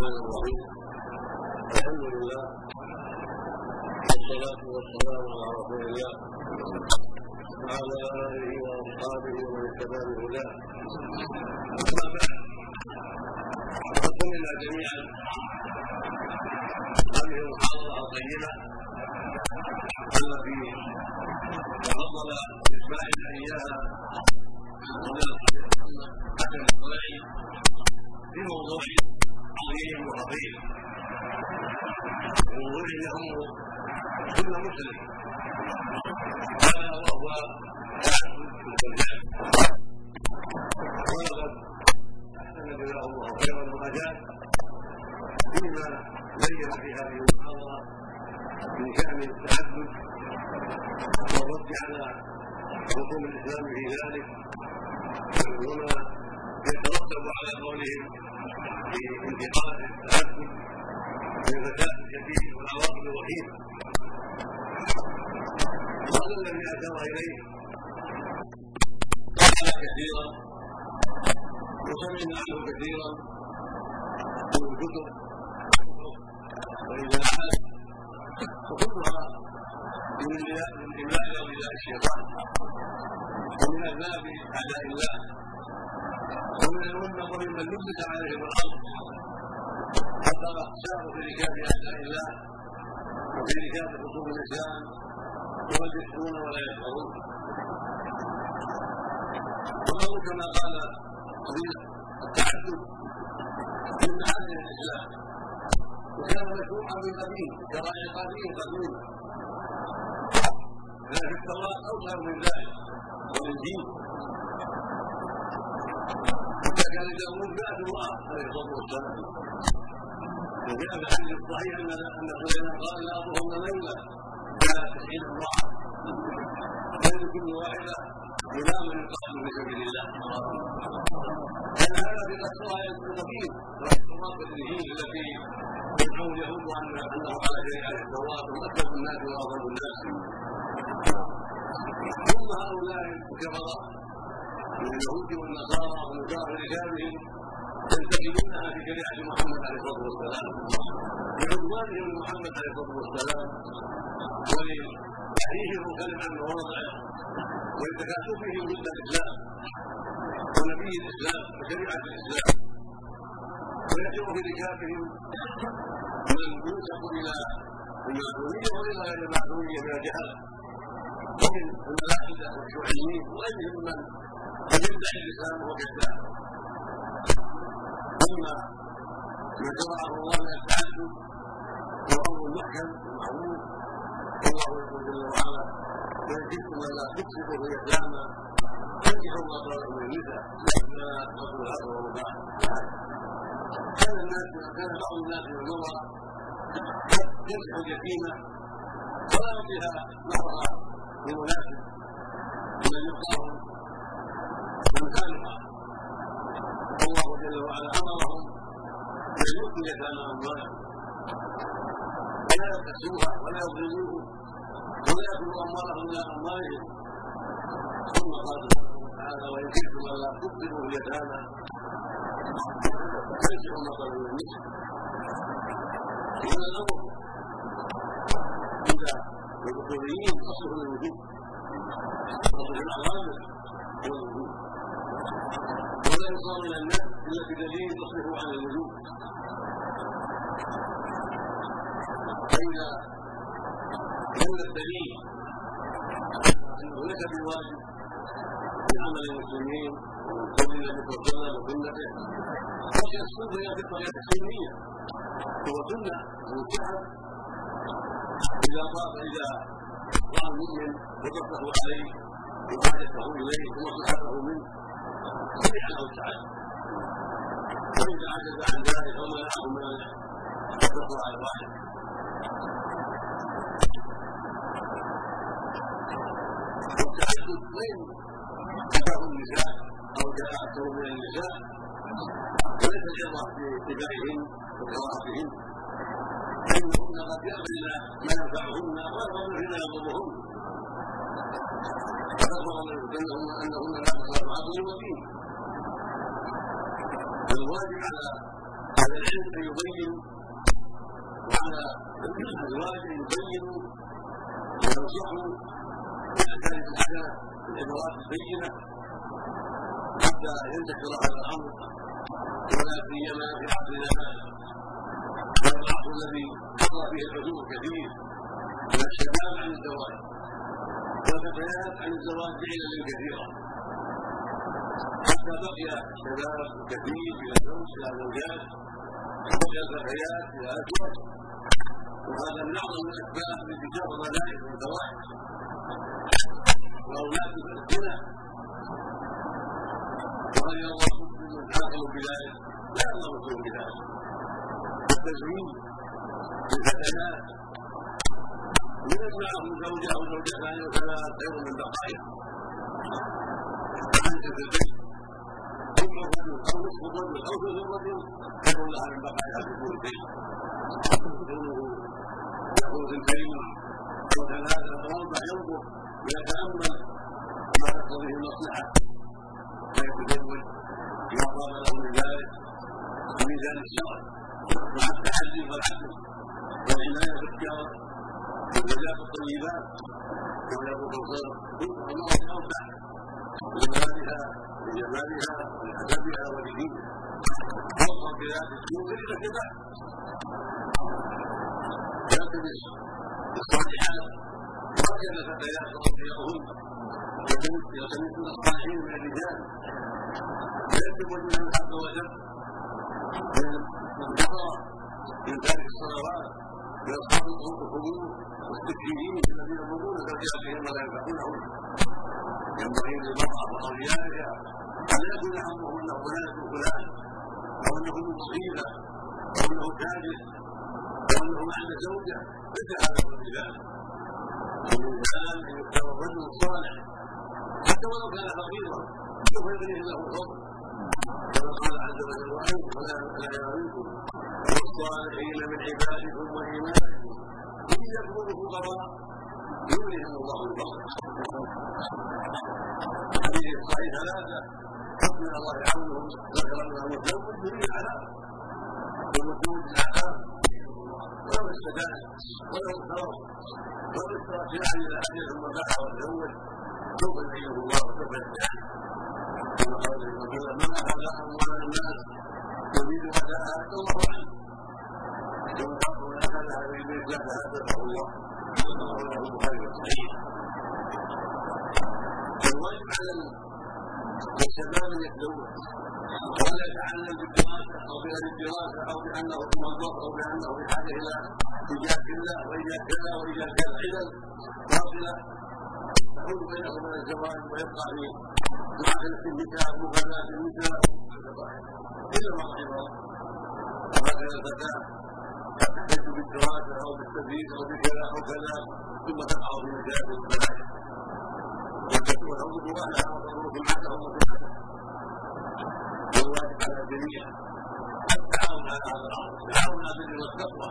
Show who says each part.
Speaker 1: الرحمن الرحيم الحمد لله والصلاة والسلام على رسول الله وعلى آله وأصحابه ومن اتبع بهداه أما بعد فقمنا جميعا هذه المحاضرة الطيبة التي تفضل بإسماعيل إياها حسن الطلعي في موضوع عظيم. موضوع يهم كل مسلم. الا وهو ولقد أحسن جزاه الله خيرا وأجاب فيما بين في هذه المحاضرة من شأن التعدد. والرد على حكم الإسلام في ذلك. وما يترتب على قولهم في انتقاد التعدد من الفساد الكثير والعواقب الوخيمه وهذا الذي اشار اليه قال كثيرا وسمعنا عنه كثيرا من الكتب واذا عاد وكلها من املاء اولياء الشيطان ومن اذناب اعداء الله. ومن الامه وممن لبس عليهم الأرض حتى ساروا في ركاب اعداء الله وفي ركاب خصوم الاسلام وقد يشكرون ولا يشعرون وله كما قال التعدد من معالم الاسلام وكان مشروعا من قديم شرائع قديم قديم لا في التوراه اوسع من ذلك ومن دين حتى كان داوود بعد الله عليه الصلاه والسلام وجاء في الحديث الصحيح ان ان سليمان قال لا اظهرن ليلا على تسعين امراه بين كل واحدة غلام يقاتل في سبيل الله كان هذا في قصرها القديم التوراه الانجيل التي يدعو اليهود ان انه على شريعه التوراه ومكتب الناس واظهر الناس ثم هؤلاء الكفره من اليهود والنصارى ومجار رجالهم ينتقلونها في شريعه محمد عليه الصلاة والسلام. لعدوانهم لمحمد عليه الصلاة والسلام. ولتحريفهم كلمة مواضعه ولتكاتفهم ضد الإسلام. ونبي الإسلام. وشريعة الإسلام. ويأتي في ركابهم من ينسب إلى المعلوميه وإلى غير المعلوميه من الجهله ومن الملاحده والشيوعيين وغيرهم من قد يدعي الاسلام وهو كذاب اما ما شرعه الله من التعدد هو محكم ومعروف والله يقول جل وعلا وان كنتم لا تقسطوا في اليتامى فانكحوا ما طلب من النساء تصل هذا ورباع كان الناس كان بعض الناس من النظر يمسح اليتيمه ولا يعطيها مهرها بمناسب ومن يقطعه وعلا امرهم بان يؤتوا اليتامى اموالهم ولا يبخسوها ولا يظلموه ولا ياكلوا اموالهم إلى اموالهم ثم قال وتعالى وان كنتم الا تبصروا اليتامى فانكحوا ما طلبوا من النساء هذا الامر عند الاصوليين اصله الوجوب اصل الاوامر هو الوجوب ولا يصار إلى الناس الا بدليل تصرفه عن الوجوب فاذا دل الدليل انه ليس بواجب في عمل المسلمين قول النبي صلى الله عليه وسلم وسنته فهي السنة هي في الطريقة السنيه هو سنة مستحب إذا طاف إذا راى المؤمن وقفه عليه وحاجته إليه ومصلحته منه. سمع له التعدي واذا عجز عن ذلك ومنعه مانع فاتقوا على الواحد والتعدد وين اتاه النساء أو جاء أكثر من النساء وليس العبره في اتباعهن وقراءتهن فانهن قد ما ينفعهن ويرغبن فيما يضرهن فاخبر النبي انهن لا تصلح عقل ودين الواجب على على العلم أن يبينوا وعلى الازواج أن يبينوا وينصحوا باحكام الحياة بالادوات البينة حتى ينتشر هذا الامر ولا سيما في عصرنا هذا العصر الذي قضى فيه العدو كثير من الشباب عن الزواج والفتيات عن الزواج بعيدا كثيرا حتى بقي الشباب كثير إلى زوج إلى زوجات وبقي الفتيات إلى ازواج وهذا من اعظم الاسباب لانتشار الملائكه والفواحش واولاد الزنا. ورضي الله ممن حاكم بذلك لا يرضى بذلك التزويج للفتيات من معه زوجه أو زوجتان وثلاث خير من بقائها في البيت ثم الرجل أو نصف الرجل أو ثلث الرجل خير لها من بقائها في طول البيت كونه يقول في الكلمة ثلاثة أو أربع ينظر ويتامل ما تقتضيه المصلحه فيتزوج ما طاب له من ذلك بميزان الشرع مع التحدي والعدل والعنايه باختيار الزوجات الطيبات كما يقول الخير الله اوسع لجمالها لجمالها ولحسبها ولدينها وصفا بذات السوء الا كذا يلتمس الصالحات وكان فتيات رضيهن يلتمسون الصالحين من الرجال ويكتب منهم عز وجل من الكفره من تارك الصلوات من اصحاب القبور والتكفيرين الذين يمرون زوجاتهم ولا ينفعونهم ينبغي للمراه واوليائها ان يكون همهم انه فلان فلان؟ أو أنه مصيبة؟ أو أنه تاجر أو أنه عند زوجة؟ ليس هذا هو الميزان الميزان أن يختار الرجل الصالح. حتى ولو كان فقيرا سوف يغنيه له الفضل كما قال عز وجل وأنتم ولا يغنيكم والصالحين من عبادكم وإيمانكم. إن يكونوا فقراء يغنيهم الله الفضل هذه الصحيح ثلاثة حكم الله عونهم ذكر انه متزوج يريد العذاب ومتزوج العذاب ولو استدان ولو افترض ولو اشترى شيئا إلى أجل ثم باع وتزوج سوف يعينه الله وسوف يفتح كما قال صلى الله عليه وسلم من اخذ اموال الناس يريد اداءها الله عنه ثم قال من اخذها يريد ادبه الله رواه البخاري وصحيح الواجب على الشباب ان يتزوج ولا يتعلم بالدراسه أو بهذه الدراسه أو بانه موظف أو بانه بحاجه إلى ايجاد كذا وايجاد كذا وايجاد كذا علل باطله تحول بينه وبين الزواج ويبقى في معامله النساء مغالاة النساء الا ما رحم الله وهكذا الفتاه تحتج بالدراسه أو بالتدريس أو بكذا أو كذا ثم تقع في مشاكل الملائكه والعود وهلا والظروف عدا وصفحة والواجب على الجميع التعاون على العون بالبر والتقوى